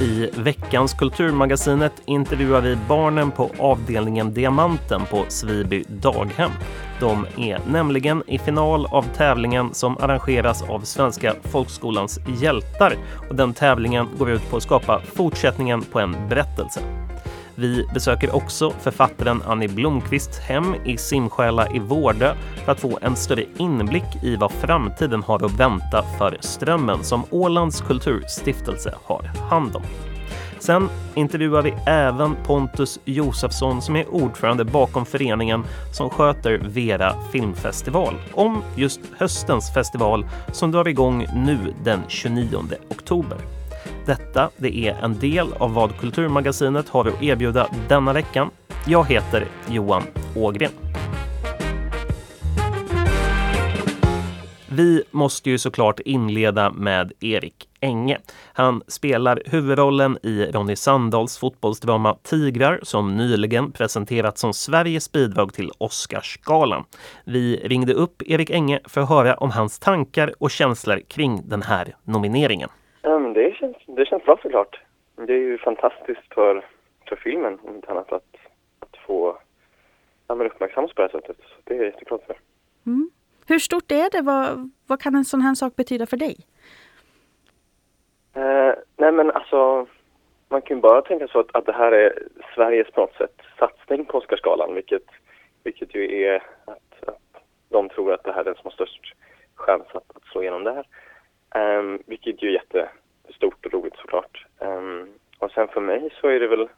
I veckans Kulturmagasinet intervjuar vi barnen på avdelningen Diamanten på Sviby daghem. De är nämligen i final av tävlingen som arrangeras av Svenska folkskolans hjältar och den tävlingen går ut på att skapa fortsättningen på en berättelse. Vi besöker också författaren Annie Blomqvists hem i Simsjäla i Vårdö för att få en större inblick i vad framtiden har att vänta för Strömmen som Ålands kulturstiftelse har hand om. Sen intervjuar vi även Pontus Josefsson som är ordförande bakom föreningen som sköter Vera filmfestival om just höstens festival som drar igång nu den 29 oktober. Detta det är en del av vad Kulturmagasinet har att erbjuda denna veckan. Jag heter Johan Ågren. Vi måste ju såklart inleda med Erik Enge. Han spelar huvudrollen i Ronny Sandahls fotbollsdrama Tigrar som nyligen presenterats som Sveriges bidrag till Oscarsgalan. Vi ringde upp Erik Enge för att höra om hans tankar och känslor kring den här nomineringen. Det, känns, det känns bra såklart. Det är ju fantastiskt för, för filmen, om inte annat, att, att få ja, uppmärksammas på det här sättet. Så det är jag jätteglad för. Mm. Hur stort är det? Vad, vad kan en sån här sak betyda för dig? Eh, nej men alltså, man kan ju bara tänka så att, att det här är Sveriges på något sätt satsning på Oscarsgalan, vilket, vilket ju är att, att de tror att det här är den som har störst chans att, att slå igenom det här. Um, vilket ju är jättestort och roligt såklart. Um, och sen för mig så är det väl,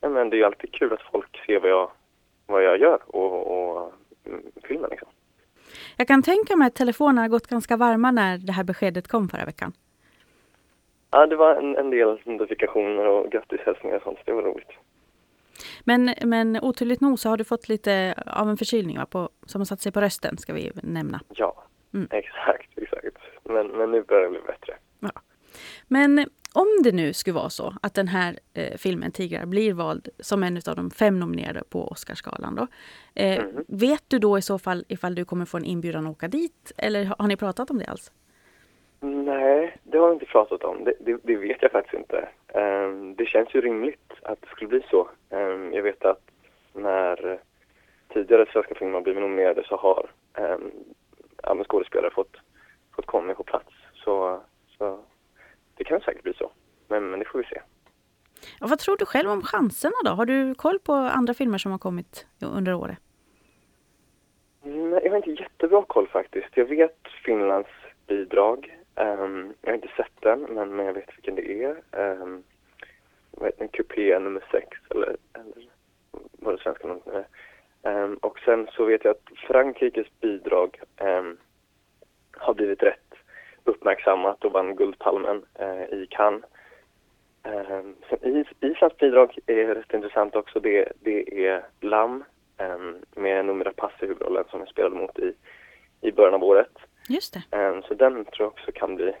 ja men det är ju alltid kul att folk ser vad jag, vad jag gör och, och mm, filmen liksom. Jag kan tänka mig att telefonerna har gått ganska varma när det här beskedet kom förra veckan. Ja, det var en, en del notifikationer och grattishälsningar och sånt, så det var roligt. Men, men otydligt nog så har du fått lite av en förkylning va, på, som har satt sig på rösten, ska vi nämna. Ja, mm. exakt, exakt. Men, men nu börjar det bli bättre. Ja. Men om det nu skulle vara så att den här eh, filmen Tigrar blir vald som en av de fem nominerade på Oscarsgalan då. Eh, mm. Vet du då i så fall ifall du kommer få en inbjudan att åka dit? Eller har ni pratat om det alls? Nej, det har vi inte pratat om. Det, det, det vet jag faktiskt inte. Um, det känns ju rimligt att det skulle bli så. Um, jag vet att när tidigare svenska filmer blivit nominerade så har um, skådespelare fått komma på plats. Så, så det kan säkert bli så. Men, men det får vi se. Och vad tror du själv om chanserna då? Har du koll på andra filmer som har kommit under året? Nej, jag har inte jättebra koll faktiskt. Jag vet Finlands bidrag. Um, jag har inte sett den, men, men jag vet vilken det är. Um, vad heter den? Kupé nummer sex, eller, eller vad det svenska namnet är. Um, och sen så vet jag att Frankrikes bidrag um, har blivit rätt uppmärksammat och vann Guldpalmen uh, i Cannes. Um, is, Islands bidrag är rätt intressant också. Det, det är Lam um, med Numera Pass i huvudrollen som jag spelade mot i, i början av året. Just det. Um, så den tror jag också kan bli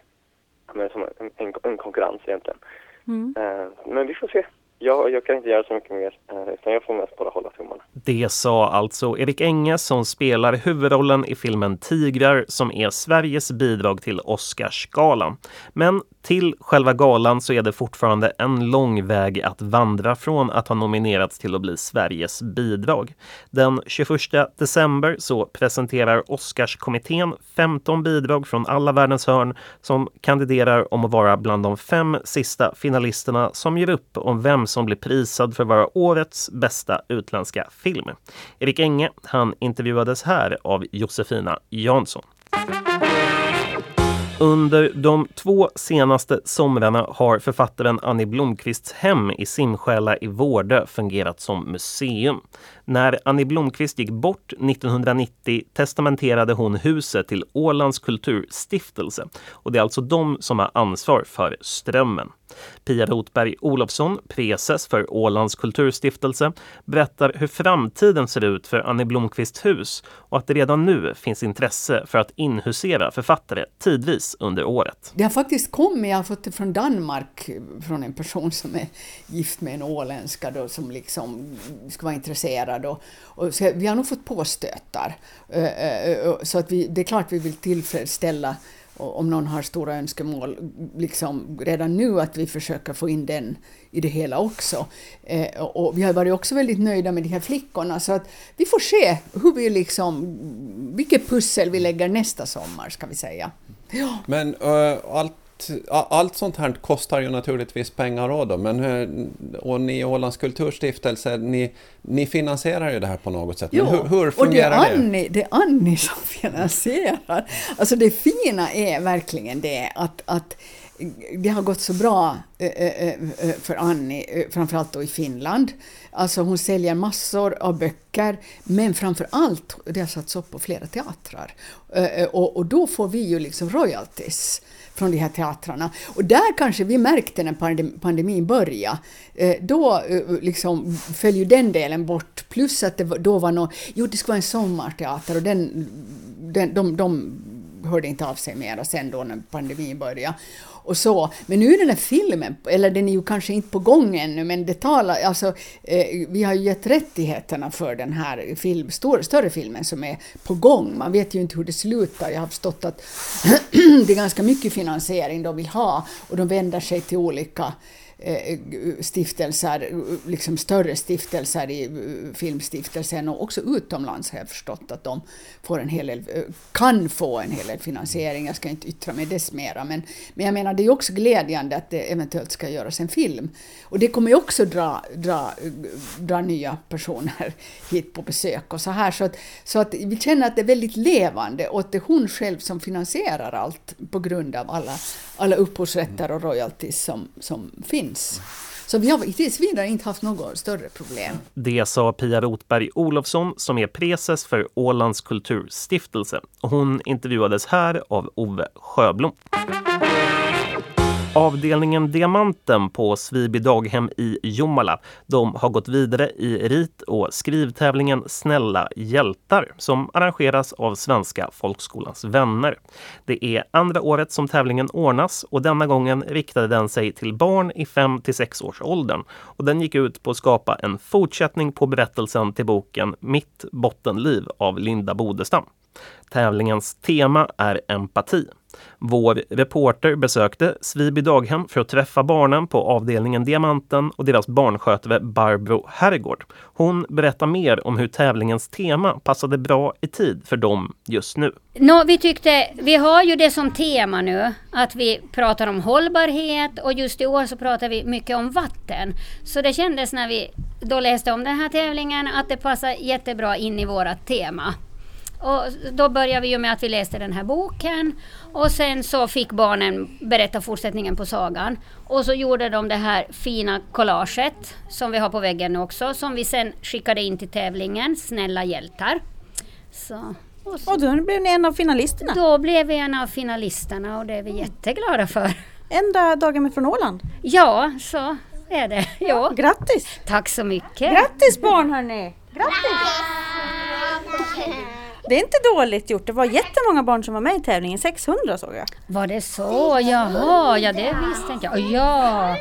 som en, en, en konkurrens egentligen. Mm. Uh, men vi får se jag, jag kan inte göra så mycket mer, eh, utan jag får mest bara hålla tummarna. Det sa alltså Erik Enge som spelar huvudrollen i filmen Tigrar som är Sveriges bidrag till Oscarsgalan. Men till själva galan så är det fortfarande en lång väg att vandra från att ha nominerats till att bli Sveriges bidrag. Den 21 december så presenterar Oscarskommittén 15 bidrag från alla världens hörn som kandiderar om att vara bland de fem sista finalisterna som ger upp om vem som blir prisad för att vara årets bästa utländska film. Erik Enge, han intervjuades här av Josefina Jansson. Under de två senaste somrarna har författaren Annie Blomqvists hem i Simsjäla i Vårdö fungerat som museum. När Annie Blomqvist gick bort 1990 testamenterade hon huset till Ålands kulturstiftelse och det är alltså de som har ansvar för Strömmen. Pia Rotberg Olofsson, preses för Ålands kulturstiftelse, berättar hur framtiden ser ut för Annie Blomqvists hus och att det redan nu finns intresse för att inhusera författare tidvis under året. Det har faktiskt kommit, jag har fått det från Danmark, från en person som är gift med en åländska då, som liksom ska vara intresserad. Och, och så vi har nog fått påstötar. Eh, eh, eh, så att vi, det är klart vi vill tillfredsställa och om någon har stora önskemål liksom redan nu att vi försöker få in den i det hela också. Eh, och vi har varit också väldigt nöjda med de här flickorna så att vi får se hur vi liksom, vilket pussel vi lägger nästa sommar ska vi säga. Ja. Men uh, allt allt sånt här kostar ju naturligtvis pengar då, men och ni Ålands kulturstiftelse, ni, ni finansierar ju det här på något sätt. Men hur, hur fungerar och det? Är Annie, det är Annie som finansierar. Alltså det fina är verkligen det att, att det har gått så bra eh, eh, eh, för Annie, framförallt då i Finland. Alltså hon säljer massor av böcker, men framför allt, det har satts upp på flera teatrar. Och, och då får vi ju liksom royalties från de här teatrarna. Och där kanske vi märkte när pandemin började, eh, då eh, liksom föll ju den delen bort, plus att det då var någon, jo det skulle vara en sommarteater och den, den, de, de hörde inte av sig mer. Sen då när pandemin började och så. Men nu är den här filmen, eller den är ju kanske inte på gång ännu, men det talar, alltså, eh, vi har ju gett rättigheterna för den här film, stor, större filmen som är på gång. Man vet ju inte hur det slutar. Jag har förstått att det är ganska mycket finansiering de vill ha och de vänder sig till olika Eh, Eh, stiftelser, liksom större stiftelser i eh, filmstiftelsen och också utomlands har jag förstått att de får en hel del, eh, kan få en hel del finansiering. Jag ska inte yttra mig dess mera, men, men jag menar det är också glädjande att det eventuellt ska göras en film. Och det kommer ju också dra, dra, dra nya personer hit på besök och så här. Så att, så att vi känner att det är väldigt levande och att det är hon själv som finansierar allt på grund av alla, alla upphovsrätter och royalties som, som finns finns. Så vi har tills vidare inte haft något större problem. Det sa Pia Rotberg Olofsson som är preses för Ålands kulturstiftelse. Hon intervjuades här av Ove Sjöblom. Avdelningen Diamanten på Sviby daghem i Jomala. De har gått vidare i rit och skrivtävlingen Snälla hjältar som arrangeras av Svenska folkskolans vänner. Det är andra året som tävlingen ordnas och denna gången riktade den sig till barn i 5 till 6 års åldern. Och den gick ut på att skapa en fortsättning på berättelsen till boken Mitt bottenliv av Linda Bodestam. Tävlingens tema är empati. Vår reporter besökte Sviby daghem för att träffa barnen på avdelningen Diamanten och deras barnskötare Barbro Herrgård. Hon berättar mer om hur tävlingens tema passade bra i tid för dem just nu. No, vi tyckte, vi har ju det som tema nu, att vi pratar om hållbarhet och just i år så pratar vi mycket om vatten. Så det kändes när vi då läste om den här tävlingen att det passar jättebra in i vårat tema. Och då började vi ju med att vi läste den här boken och sen så fick barnen berätta fortsättningen på sagan. Och så gjorde de det här fina collaget som vi har på väggen nu också som vi sen skickade in till tävlingen Snälla hjältar. Så, och, så. och då blev ni en av finalisterna? Då blev vi en av finalisterna och det är vi jätteglada för. Enda dagen från Åland? Ja, så är det. Ja. Grattis! Tack så mycket! Grattis barn hörni! Grattis! Det är inte dåligt gjort. Det var jättemånga barn som var med i tävlingen. 600 såg jag. Var det så? Jaha, ja det visste jag. Ja.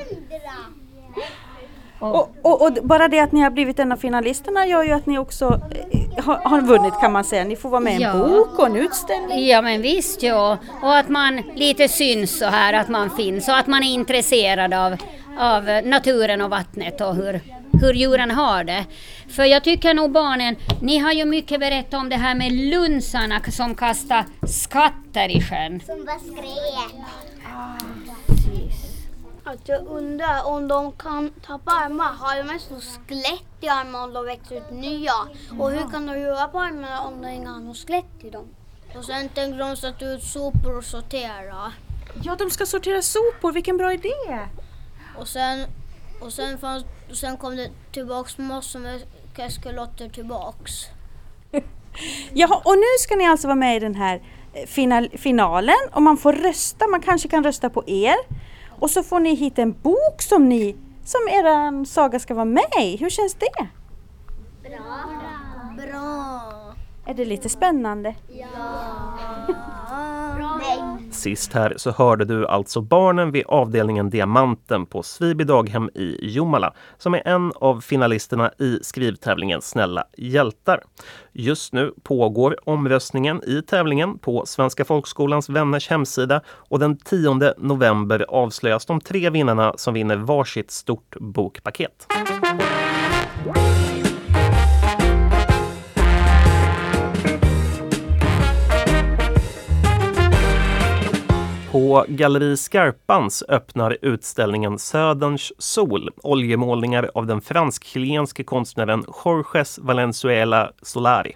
Och, och, och, bara det att ni har blivit en av finalisterna gör ju att ni också eh, har, har vunnit kan man säga. Ni får vara med i en ja. bok och en utställning. Ja men visst ja. Och att man lite syns så här, att man finns och att man är intresserad av, av naturen och vattnet och hur, hur djuren har det. För jag tycker nog barnen, ni har ju mycket berättat om det här med lunsarna som kastar skatter i sjön. Som bara skrek. Ah, att jag undrar om de kan tappa armar. Har de mest skelett i armarna om de växer ut nya? Och hur kan de göra på armarna om de inte har något skelett i dem? Och sen tänkte de sätta ut sopor och sortera. Ja, de ska sortera sopor. Vilken bra idé! Och sen, och sen, fanns, och sen kom det tillbaks massor med kaskelotter tillbaks. Jaha, och nu ska ni alltså vara med i den här eh, final, finalen och man får rösta, man kanske kan rösta på er. Och så får ni hit en bok som ni, som er saga ska vara med i. Hur känns det? Bra. Bra. Är det lite spännande? Ja. Sist här så hörde du alltså barnen vid avdelningen Diamanten på Sviby daghem i Jomala som är en av finalisterna i skrivtävlingen Snälla hjältar. Just nu pågår omröstningen i tävlingen på Svenska folkskolans vänners hemsida och den 10 november avslöjas de tre vinnarna som vinner varsitt stort bokpaket. På Galleri Skarpans öppnar utställningen Söderns sol, oljemålningar av den fransk-chilenske konstnären Jorges Valenzuela Solari.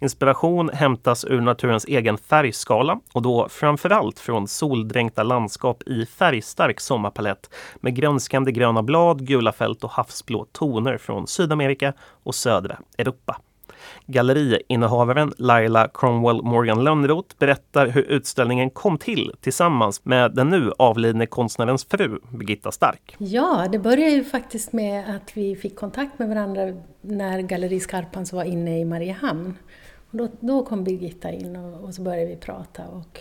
Inspiration hämtas ur naturens egen färgskala och då framförallt från soldränkta landskap i färgstark sommarpalett med grönskande gröna blad, gula fält och havsblå toner från Sydamerika och södra Europa. Galleriinnehavaren Laila Cromwell Morgan Lönnroth berättar hur utställningen kom till tillsammans med den nu avlidne konstnärens fru Birgitta Stark. Ja, det började ju faktiskt med att vi fick kontakt med varandra när Galleri Skarpans var inne i Mariehamn. Och då, då kom Birgitta in och, och så började vi prata och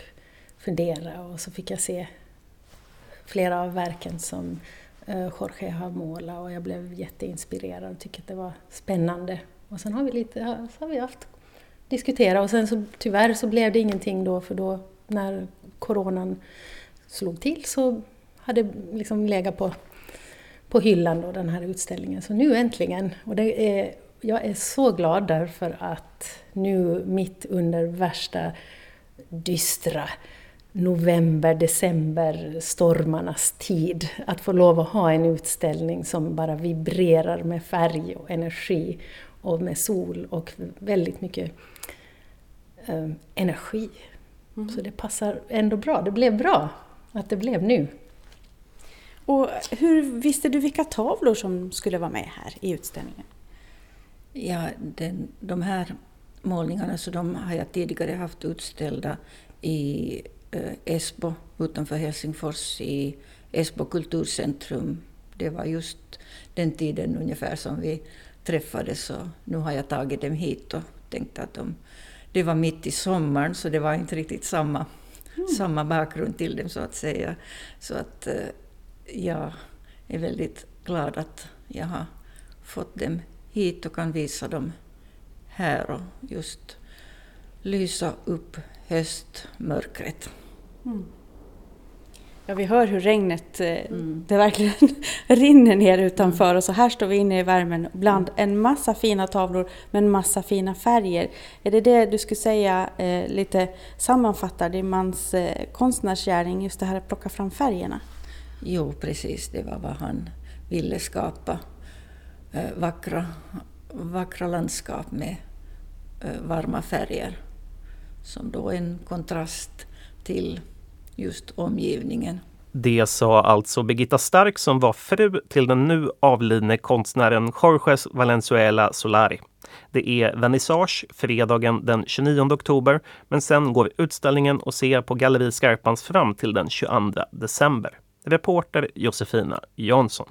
fundera och så fick jag se flera av verken som eh, Jorge har målat och jag blev jätteinspirerad och tyckte att det var spännande och sen har vi lite, så har vi haft diskutera och sen så tyvärr så blev det ingenting då för då när coronan slog till så hade liksom legat på, på hyllan då den här utställningen. Så nu äntligen, och det är, jag är så glad därför att nu mitt under värsta dystra november, december, stormarnas tid. Att få lov att ha en utställning som bara vibrerar med färg och energi och med sol och väldigt mycket eh, energi. Mm. Så det passar ändå bra. Det blev bra att det blev nu. Och hur visste du vilka tavlor som skulle vara med här i utställningen? Ja, den, de här målningarna så de har jag tidigare haft utställda i eh, Esbo utanför Helsingfors i Esbo kulturcentrum. Det var just den tiden ungefär som vi träffades och nu har jag tagit dem hit och tänkte att de, det var mitt i sommaren så det var inte riktigt samma, mm. samma bakgrund till dem så att säga. Så att eh, jag är väldigt glad att jag har fått dem hit och kan visa dem här och just lysa upp höstmörkret. Mm. Ja, vi hör hur regnet, eh, mm. det verkligen rinner ner utanför och så här står vi inne i värmen bland en massa fina tavlor med en massa fina färger. Är det det du skulle säga eh, lite sammanfattar din mans eh, konstnärsgärning, just det här att plocka fram färgerna? Jo, precis, det var vad han ville skapa. Eh, vackra, vackra landskap med eh, varma färger som då en kontrast till just omgivningen. Det sa alltså Birgitta Stark som var fru till den nu avlidne konstnären Jorges Valenzuela Solari. Det är vernissage fredagen den 29 oktober men sen går utställningen och ser på Galleri Skarpans fram till den 22 december. Reporter Josefina Jansson.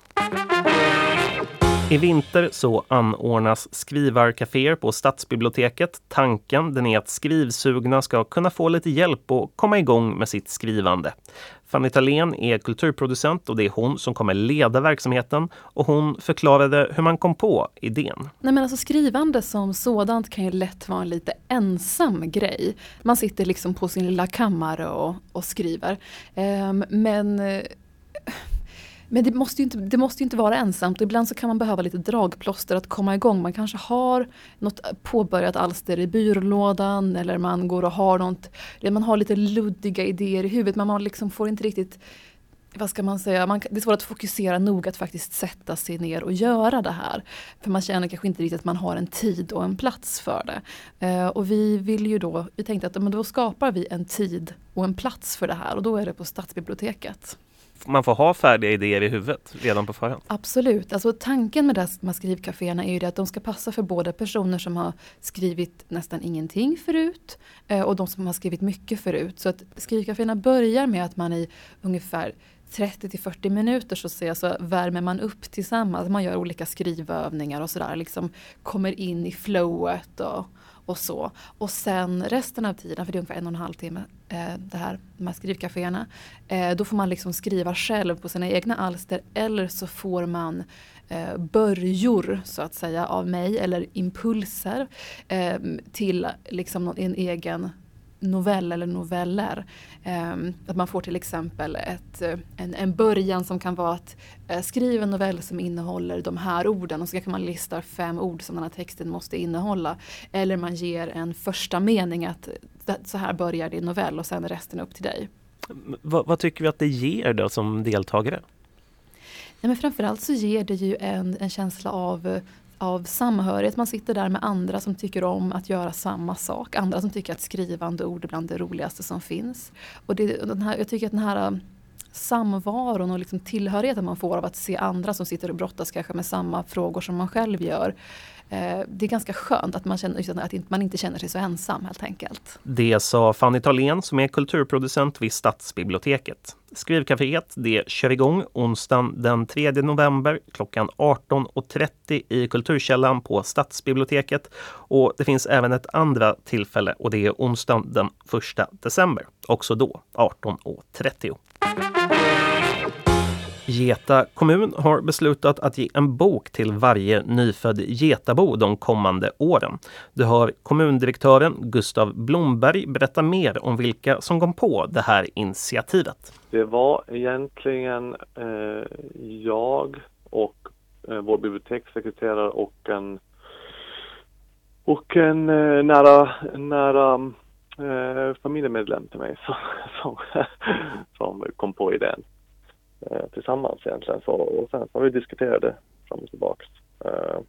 I vinter så anordnas skrivarkaféer på Stadsbiblioteket. Tanken den är att skrivsugna ska kunna få lite hjälp och komma igång med sitt skrivande. Fanny Thalén är kulturproducent och det är hon som kommer leda verksamheten och hon förklarade hur man kom på idén. Nej men alltså skrivande som sådant kan ju lätt vara en lite ensam grej. Man sitter liksom på sin lilla kammare och, och skriver. Um, men eh, men det måste, ju inte, det måste inte vara ensamt. Ibland så kan man behöva lite dragplåster att komma igång. Man kanske har något påbörjat alster i byrålådan eller man går och har något, man har lite luddiga idéer i huvudet men man liksom får inte riktigt vad ska man säga, man, det är svårt att fokusera nog att faktiskt sätta sig ner och göra det här. För man känner kanske inte riktigt att man har en tid och en plats för det. Eh, och vi vill ju då, vi tänkte att men då skapar vi en tid och en plats för det här och då är det på Stadsbiblioteket man får ha färdiga idéer i huvudet redan på förhand. Absolut. Alltså, tanken med de här skrivkaféerna är ju att de ska passa för både personer som har skrivit nästan ingenting förut eh, och de som har skrivit mycket förut. Så att skrivkaféerna börjar med att man i ungefär 30 till 40 minuter så, så, så värmer man upp tillsammans. Man gör olika skrivövningar och sådär. Liksom kommer in i flowet och, och så. Och sen resten av tiden, för det är ungefär en och en halv timme, Eh, det här, de här skrivcaféerna. Eh, då får man liksom skriva själv på sina egna alster eller så får man eh, börjor så att säga av mig eller impulser eh, till liksom en egen novell eller noveller. Um, att man får till exempel ett, eh, en, en början som kan vara att uh, skriva en novell som innehåller de här orden och så kan man lista fem ord som den här texten måste innehålla. Eller man ger en första mening att så här börjar din novell och sen är resten upp till dig. V vad tycker vi att det ger då som deltagare? Ja, men framförallt så ger det ju en, en känsla av av samhörighet. Man sitter där med andra som tycker om att göra samma sak. Andra som tycker att skrivande ord är bland det roligaste som finns. Och det, den här, jag tycker att den här um, samvaron och liksom tillhörigheten man får av att se andra som sitter och brottas kanske med samma frågor som man själv gör Eh, det är ganska skönt att man, känner, att man inte känner sig så ensam helt enkelt. Det sa Fanny Thalén som är kulturproducent vid Stadsbiblioteket. Skrivcaféet det kör igång onsdagen den 3 november klockan 18.30 i Kulturkällan på Stadsbiblioteket. Och det finns även ett andra tillfälle och det är onsdagen den 1 december, också då 18.30. Geta kommun har beslutat att ge en bok till varje nyfödd getabo de kommande åren. Du hör kommundirektören Gustav Blomberg berätta mer om vilka som kom på det här initiativet. Det var egentligen eh, jag och eh, vår bibliotekssekreterare och en och en eh, nära, nära eh, familjemedlem till mig som, som, som kom på idén tillsammans egentligen. Så, och sen har vi diskuterat det fram och tillbaks. Eh,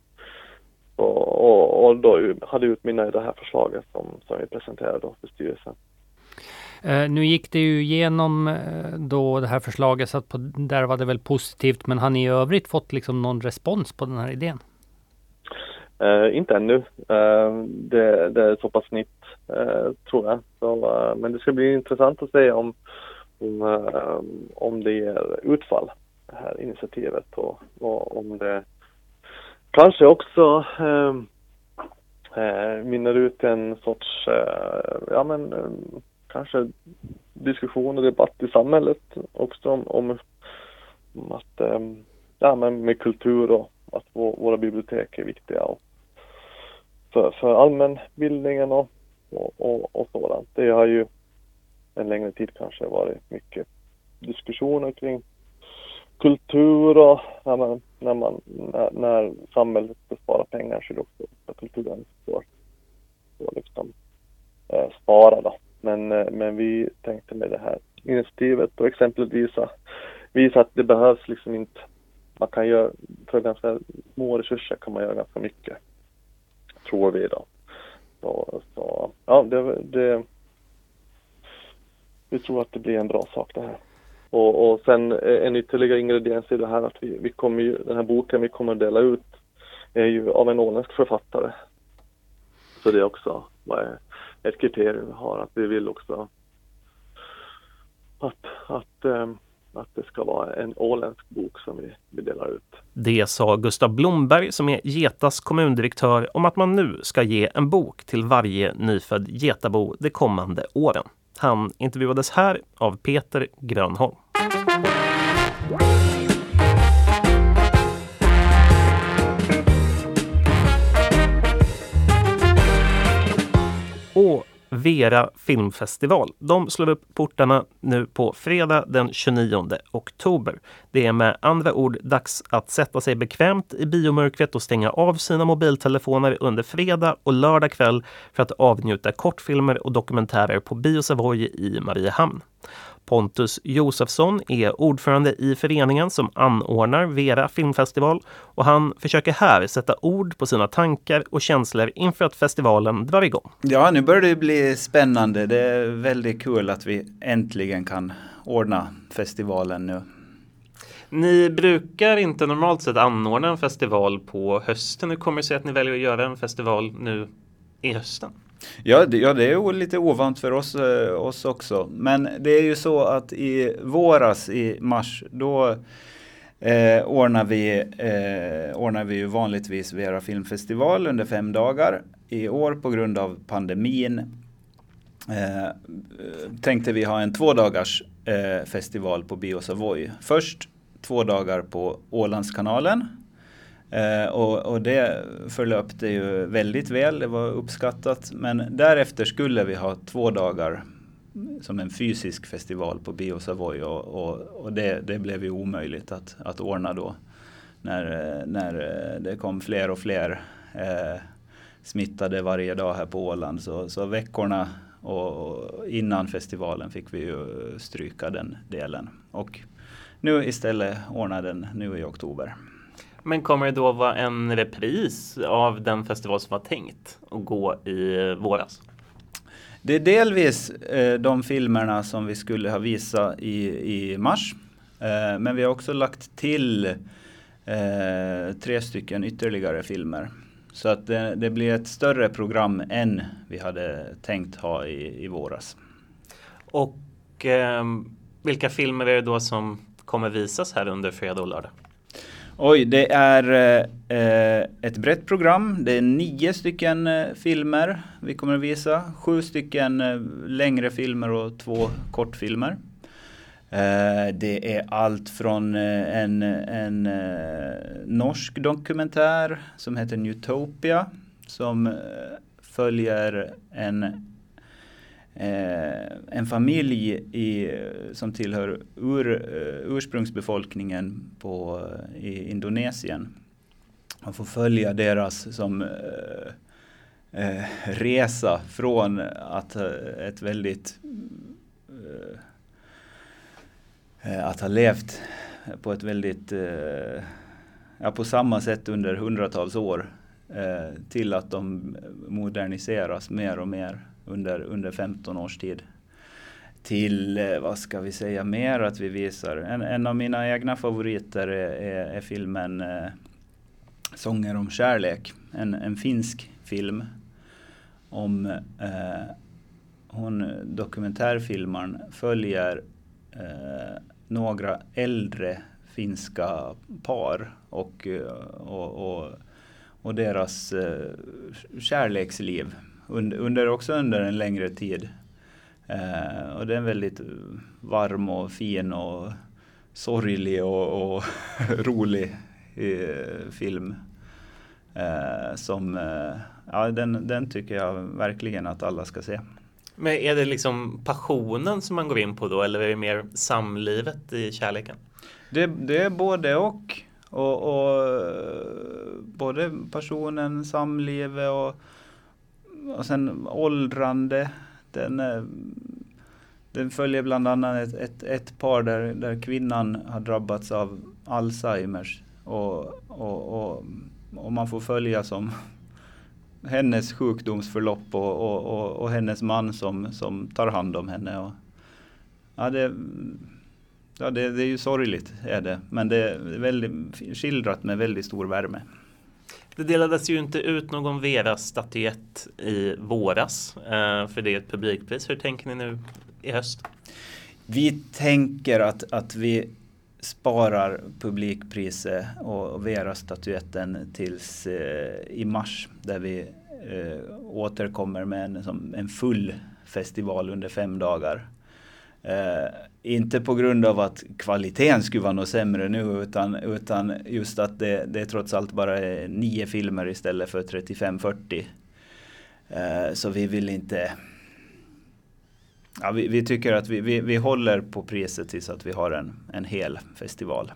och, och, och, då hade utmynnat i det här förslaget som, som vi presenterade då för styrelsen. Eh, nu gick det ju igenom eh, då det här förslaget så att på, där var det väl positivt. Men har ni i övrigt fått liksom någon respons på den här idén? Uh, inte ännu. Uh, det, det, är så pass nytt uh, tror jag. Så, men det ska bli intressant att se om, Ehm, om, det ger utfall, det här initiativet och, och om det kanske också ehm, eh, mynnar ut en sorts, eh, ja men eh, kanske diskussion och debatt i samhället också om, om, om att, eh, ja men med kultur och att våra bibliotek är viktiga och för, för allmänbildningen och, och, och, och sådant. Det har ju en längre tid kanske varit mycket diskussioner kring kultur och när, man, när, man, när, när samhället besparar pengar så är det också att kulturen får, får liksom, eh, spara då. Men, eh, men vi tänkte med det här initiativet och exemplet visa, visa att det behövs liksom inte, man kan göra, för ganska små resurser kan man göra ganska mycket. Tror vi då. Så, så ja, det, det vi tror att det blir en bra sak det här. Och, och sen eh, en ytterligare ingrediens i det här att vi, vi kommer ju, den här boken vi kommer att dela ut är ju av en åländsk författare. Så det är också ett kriterium vi har, att vi vill också att, att, ehm, att det ska vara en åländsk bok som vi, vi delar ut. Det sa Gustav Blomberg som är Getas kommundirektör om att man nu ska ge en bok till varje nyfödd getabo de kommande åren. Han intervjuades här av Peter Grönholm. Vera filmfestival. De slår upp portarna nu på fredag den 29 oktober. Det är med andra ord dags att sätta sig bekvämt i biomörkret och stänga av sina mobiltelefoner under fredag och lördag kväll för att avnjuta kortfilmer och dokumentärer på Bio Savoy i Mariehamn. Pontus Josefsson är ordförande i föreningen som anordnar Vera filmfestival och han försöker här sätta ord på sina tankar och känslor inför att festivalen drar igång. Ja, nu börjar det bli spännande. Det är väldigt kul att vi äntligen kan ordna festivalen nu. Ni brukar inte normalt sett anordna en festival på hösten. Hur kommer det sig att ni väljer att göra en festival nu i hösten? Ja det, ja, det är lite ovant för oss, eh, oss också. Men det är ju så att i våras, i mars, då eh, ordnar, vi, eh, ordnar vi ju vanligtvis Vera filmfestival under fem dagar. I år på grund av pandemin eh, tänkte vi ha en två dagars eh, festival på Bio Savoy. Först två dagar på Ålandskanalen Eh, och, och, det förlöpte ju väldigt väl, det var uppskattat. Men därefter skulle vi ha två dagar som en fysisk festival på Bio Savoy och, och, och det, det, blev ju omöjligt att, att ordna då. När, när eh, det kom fler och fler eh, smittade varje dag här på Åland. Så, så veckorna och, innan festivalen fick vi ju stryka den delen. Och nu istället ordna den nu i oktober. Men kommer det då vara en repris av den festival som var tänkt att gå i våras? Det är delvis eh, de filmerna som vi skulle ha visat i, i mars. Eh, men vi har också lagt till eh, tre stycken ytterligare filmer. Så att det, det, blir ett större program än vi hade tänkt ha i, i våras. Och eh, vilka filmer är det då som kommer visas här under fredag och lördag? Oj, det är eh, eh, ett brett program. Det är nio stycken eh, filmer vi kommer att visa. Sju stycken eh, längre filmer och två kortfilmer. Eh, det är allt från eh, en, en eh, norsk dokumentär som heter Newtopia som eh, följer en Eh, en familj i, som tillhör ur, eh, ursprungsbefolkningen på, eh, i Indonesien. Man får följa deras som eh, resa från att ett väldigt att ha levt på ett väldigt ja, på samma sätt under hundratals år till att de moderniseras mer och mer under, under 15 års tid. Till, eh, vad ska vi säga mer att vi visar? En, en av mina egna favoriter är, är, är filmen eh, Sånger om kärlek. En, en finsk film om eh, hon dokumentärfilmaren följer eh, några äldre finska par och, eh, och, och, och deras eh, kärleksliv under, under, också under en längre tid. Eh, och det är en väldigt varm och fin och sorglig och, och rolig eh, film. Eh, som, eh, ja den, den tycker jag verkligen att alla ska se. Men är det liksom passionen som man går in på då eller är det mer samlivet i kärleken? Det, det är både och. och, och både passionen, samlivet och och sen åldrande. Den, eh, den följer bland annat ett, ett, ett, par där, där kvinnan har drabbats av Alzheimers. Och, och, och, och man får följa som hennes sjukdomsförlopp och, och, och, och, hennes man som, som tar hand om henne. Och, ja, det, ja det, det är ju sorgligt, är det. men det är väldigt, skildrat med väldigt stor värme. Det delades ju inte ut någon Vera-statyett i våras, eh, för det är ett publikpris. Hur tänker ni nu i höst? Vi tänker att, att vi sparar publikpriset och Vera-statyetten tills eh, i mars där vi eh, återkommer med en, som en full festival under fem dagar. Eh, inte på grund av att kvaliteten skulle vara något sämre nu utan, utan just att det, det är trots allt bara är nio filmer istället för 35-40. Eh, så vi vill inte Ja, vi, vi tycker att vi, vi, vi håller på priset tills att vi har en, en hel festival.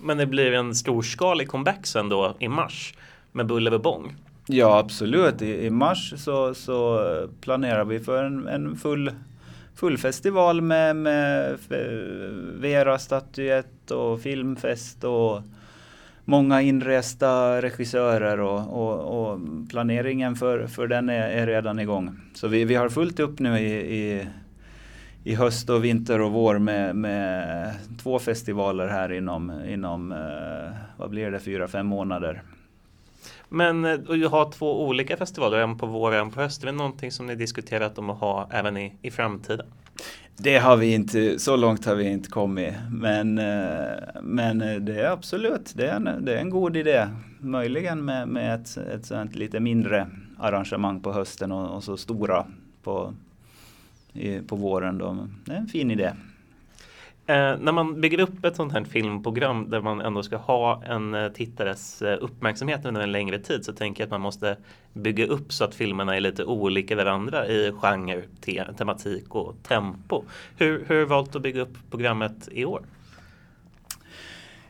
Men det blir en storskalig comeback sen då i mars med buller bång? Ja absolut, I, i, mars så, så planerar vi för en, en full full festival med, med eh, Vera-statyett och filmfest och många inresta regissörer och, och, och, planeringen för, för den är, är, redan igång. Så vi, vi har fullt upp nu i, i, i höst och vinter och vår med, med två festivaler här inom, inom eh, vad blir det, fyra, fem månader. Men eh, att ha två olika festivaler, en på våren och en på hösten, är det någonting som ni diskuterat om att ha även i, i framtiden? Det har vi inte, så långt har vi inte kommit. Men, eh, men eh, det är absolut, det är en, det är en god idé. Möjligen med, med ett, ett sånt lite mindre arrangemang på hösten och, och så stora på, i, på våren. Då. Det är en fin idé. Eh, när man bygger upp ett sånt här filmprogram där man ändå ska ha en eh, tittares eh, uppmärksamhet under en längre tid så tänker jag att man måste bygga upp så att filmerna är lite olika varandra i genre, te tematik och tempo. Hur, hur har du valt att bygga upp programmet i år?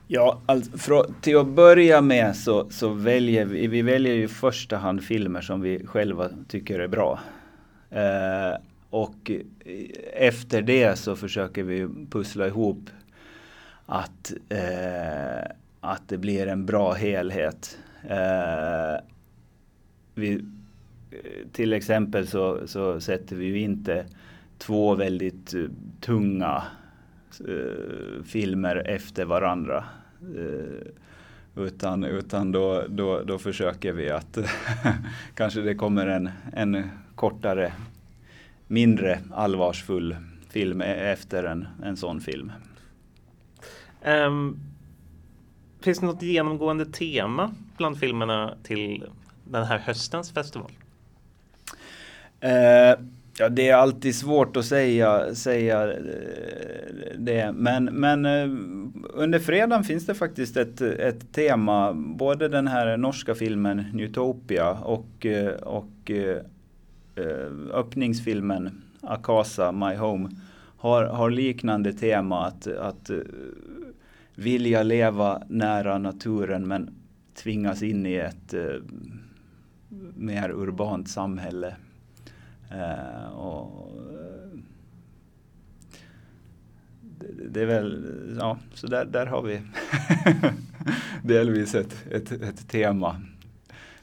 Ja, alltså, för, till att börja med så, så väljer vi, vi väljer ju i första hand filmer som vi själva tycker är bra. Eh, och efter det så försöker vi pussla ihop att, eh, att det blir en bra helhet. Eh, vi, eh, till exempel så, så sätter vi ju inte två väldigt eh, tunga eh, filmer efter varandra. Eh, utan utan då, då, då försöker vi att kanske det kommer en, en kortare mindre allvarsfull film e- efter en, en sån film. Um, finns det något genomgående tema bland filmerna till den här höstens festival? Uh, ja, det är alltid svårt att säga, säga eh, det. Men, men uh, under fredagen finns det faktiskt ett, ett tema. Både den här norska filmen Newtopia och, och Eh, Eh, öppningsfilmen Akasa My Home har, har liknande tema att, att eh, vilja leva nära naturen men tvingas in i ett eh, mer urbant samhälle. Och, det, det, är väl, ja, så där, där har vi delvis ett, ett, ett tema.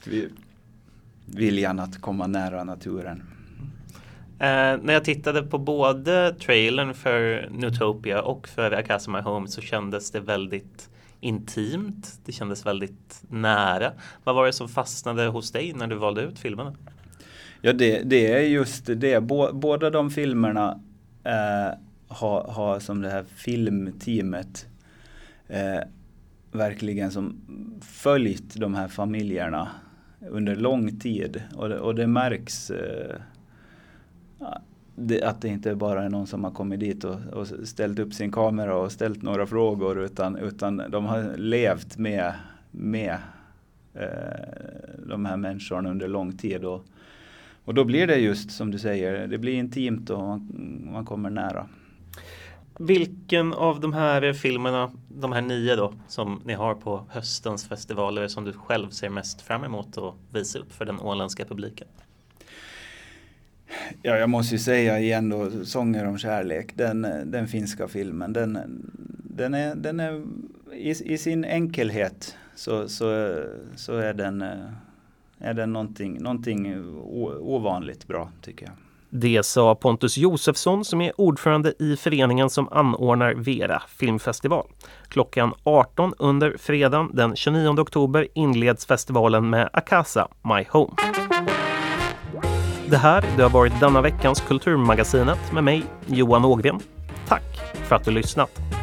Vi, viljan att komma nära naturen. Eh, när jag tittade på både trailern för Newtopia och för Akasa My Home så kändes det väldigt intimt. Det kändes väldigt nära. Vad var det som fastnade hos dig när du valde ut filmerna? Ja, det, det är just det. båda de filmerna eh, har, har som det här filmteamet eh, verkligen som följt de här familjerna under lång tid. Och det, och det märks eh, det, att det inte bara är någon som har kommit dit och, och, ställt upp sin kamera och ställt några frågor utan, utan de har levt med, med eh, de här människorna under lång tid. Och, och då blir det just som du säger, det blir intimt och man, man kommer nära. Vilken av de här filmerna, de här nio då, som ni har på höstens festivaler som du själv ser mest fram emot att visa upp för den åländska publiken? Ja, jag måste ju säga igen då, Sånger om kärlek, den, den finska filmen, den, den är, den är i, i sin enkelhet så, så, så är den, är den någonting, någonting ovanligt bra tycker jag. Det sa Pontus Josefsson som är ordförande i föreningen som anordnar Vera filmfestival. Klockan 18 under fredagen den 29 oktober inleds festivalen med Akasa My Home. Det här det har varit denna veckans Kulturmagasinet med mig, Johan Ågren. Tack för att du lyssnat!